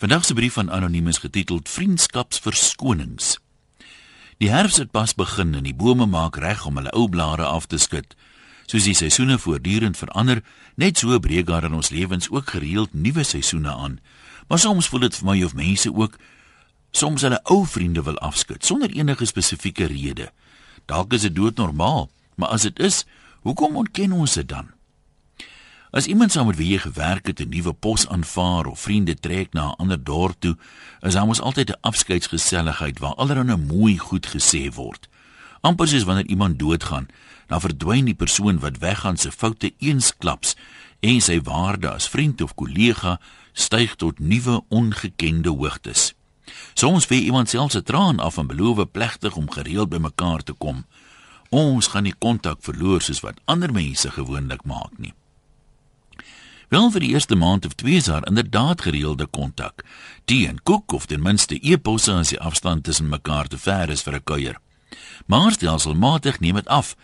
Vandag se brief van anoniem is getiteld Vriendskapsverskonings. Die herfs het pas begin en die bome maak reg om hulle ou blare af te skud. Soos die seisoene voortdurend verander, net so breek daar in ons lewens ook gereeld nuwe seisoene aan. Maar soms voel dit vir my of mense ook soms hulle ou vriende wil afskud sonder enige spesifieke rede. Dalk is dit doodnormaal, maar as dit is, hoekom ontken ons dit dan? As iemand saam met wie jy gewerk het 'n nuwe pos aanvaar of vriende trek na 'n ander dorp toe, is daar mos altyd 'n afskeidsgeselligheid waar allerlei mooi goed gesê word. Amper soos wanneer iemand doodgaan, dan verdwyn die persoon wat weggaan se foute eensklaps en sy waarde as vriend of kollega styg tot nuwe ongekende hoogtes. Soms vee iemand selfs 'n traan af en beloof plegtig om gereeld bymekaar te kom. Ons gaan nie kontak verloor soos wat ander mense gewoonlik maak nie. Wel vir die eerste maand of twee jaar inderdaad gereelde kontak. Tee en koek of ten minste e-posse as die afstand tussen mekaar te ver is vir 'n kuier. Maar stelselmatig neem dit af.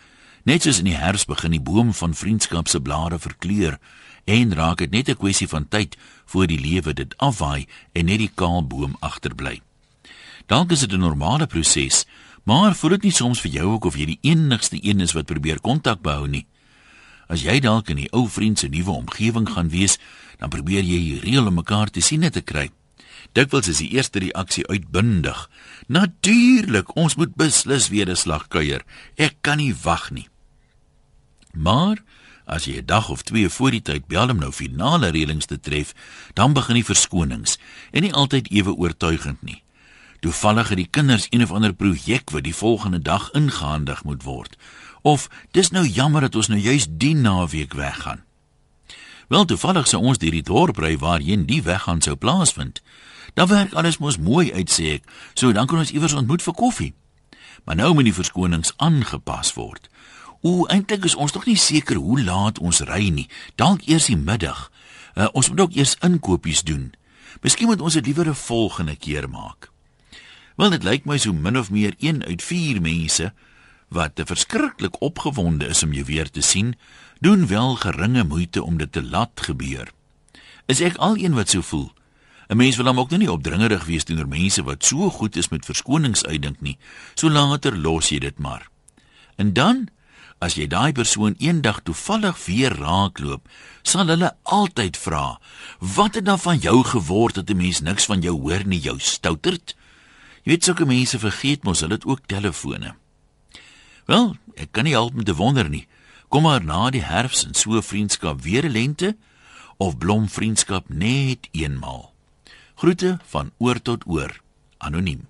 Net soos in die herfs begin die boom van vriendskap se blare verkleur en raak dit net 'n kwessie van tyd voor die lewe dit afwaai en net die kaal boom agterbly. Dalk is dit 'n normale proses, maar voel dit nie soms vir jou ook of jy die enigste een is wat probeer kontak behou nie? As jy dalk in die ou vriend se nuwe omgewing gaan wees, dan probeer jy hier reël om mekaar te sien en te kry. Dikwels is die eerste reaksie uitbundig. Natuurlik, ons moet beslis weer 'n slag kuier. Ek kan nie wag nie. Maar as jy 'n dag of twee voor die tyd bel om nou finale reëlings te tref, dan begin die verskonings en nie altyd ewe oortuigend nie. Toevallig het die kinders een of ander projek wat die volgende dag ingehandig moet word of dis nou jammer dat ons nou juis die naweek weggaan. Wel toevallig sou ons hierdie dorp ry waarheen die weggaan sou plaasvind. Dan werk alles mos mooi uit sê ek. So dan kan ons iewers ontmoet vir koffie. Maar nou moet die verskonings aangepas word. O, eintlik is ons nog nie seker hoe laat ons ry nie. Dalk eers die middag. Uh, ons moet ook eers inkopies doen. Miskien moet ons dit liewer 'n volgende keer maak. Wel dit lyk my so min of meer 1 uit 4 mense wat verskriklik opgewonde is om jou weer te sien, doen wel geringe moeite om dit te laat gebeur. Is ek al een wat so voel? 'n Mens wil hom ook nie opdringerig wees teenoor mense wat so goed is met verskonings uitdink nie. So later los jy dit maar. En dan, as jy daai persoon eendag toevallig weer raakloop, sal hulle altyd vra: "Wat het dan van jou geword dat 'n mens niks van jou hoor nie, jou stouterd?" Jy weet sulke mense vergeet mos hulle het ook telefone. Wel, ek kan nie help om te wonder nie. Kom maar na die herfs en so vriendskap weer 'n lente of blom vriendskap net eenmal. Groete van oor tot oor. Anoniem.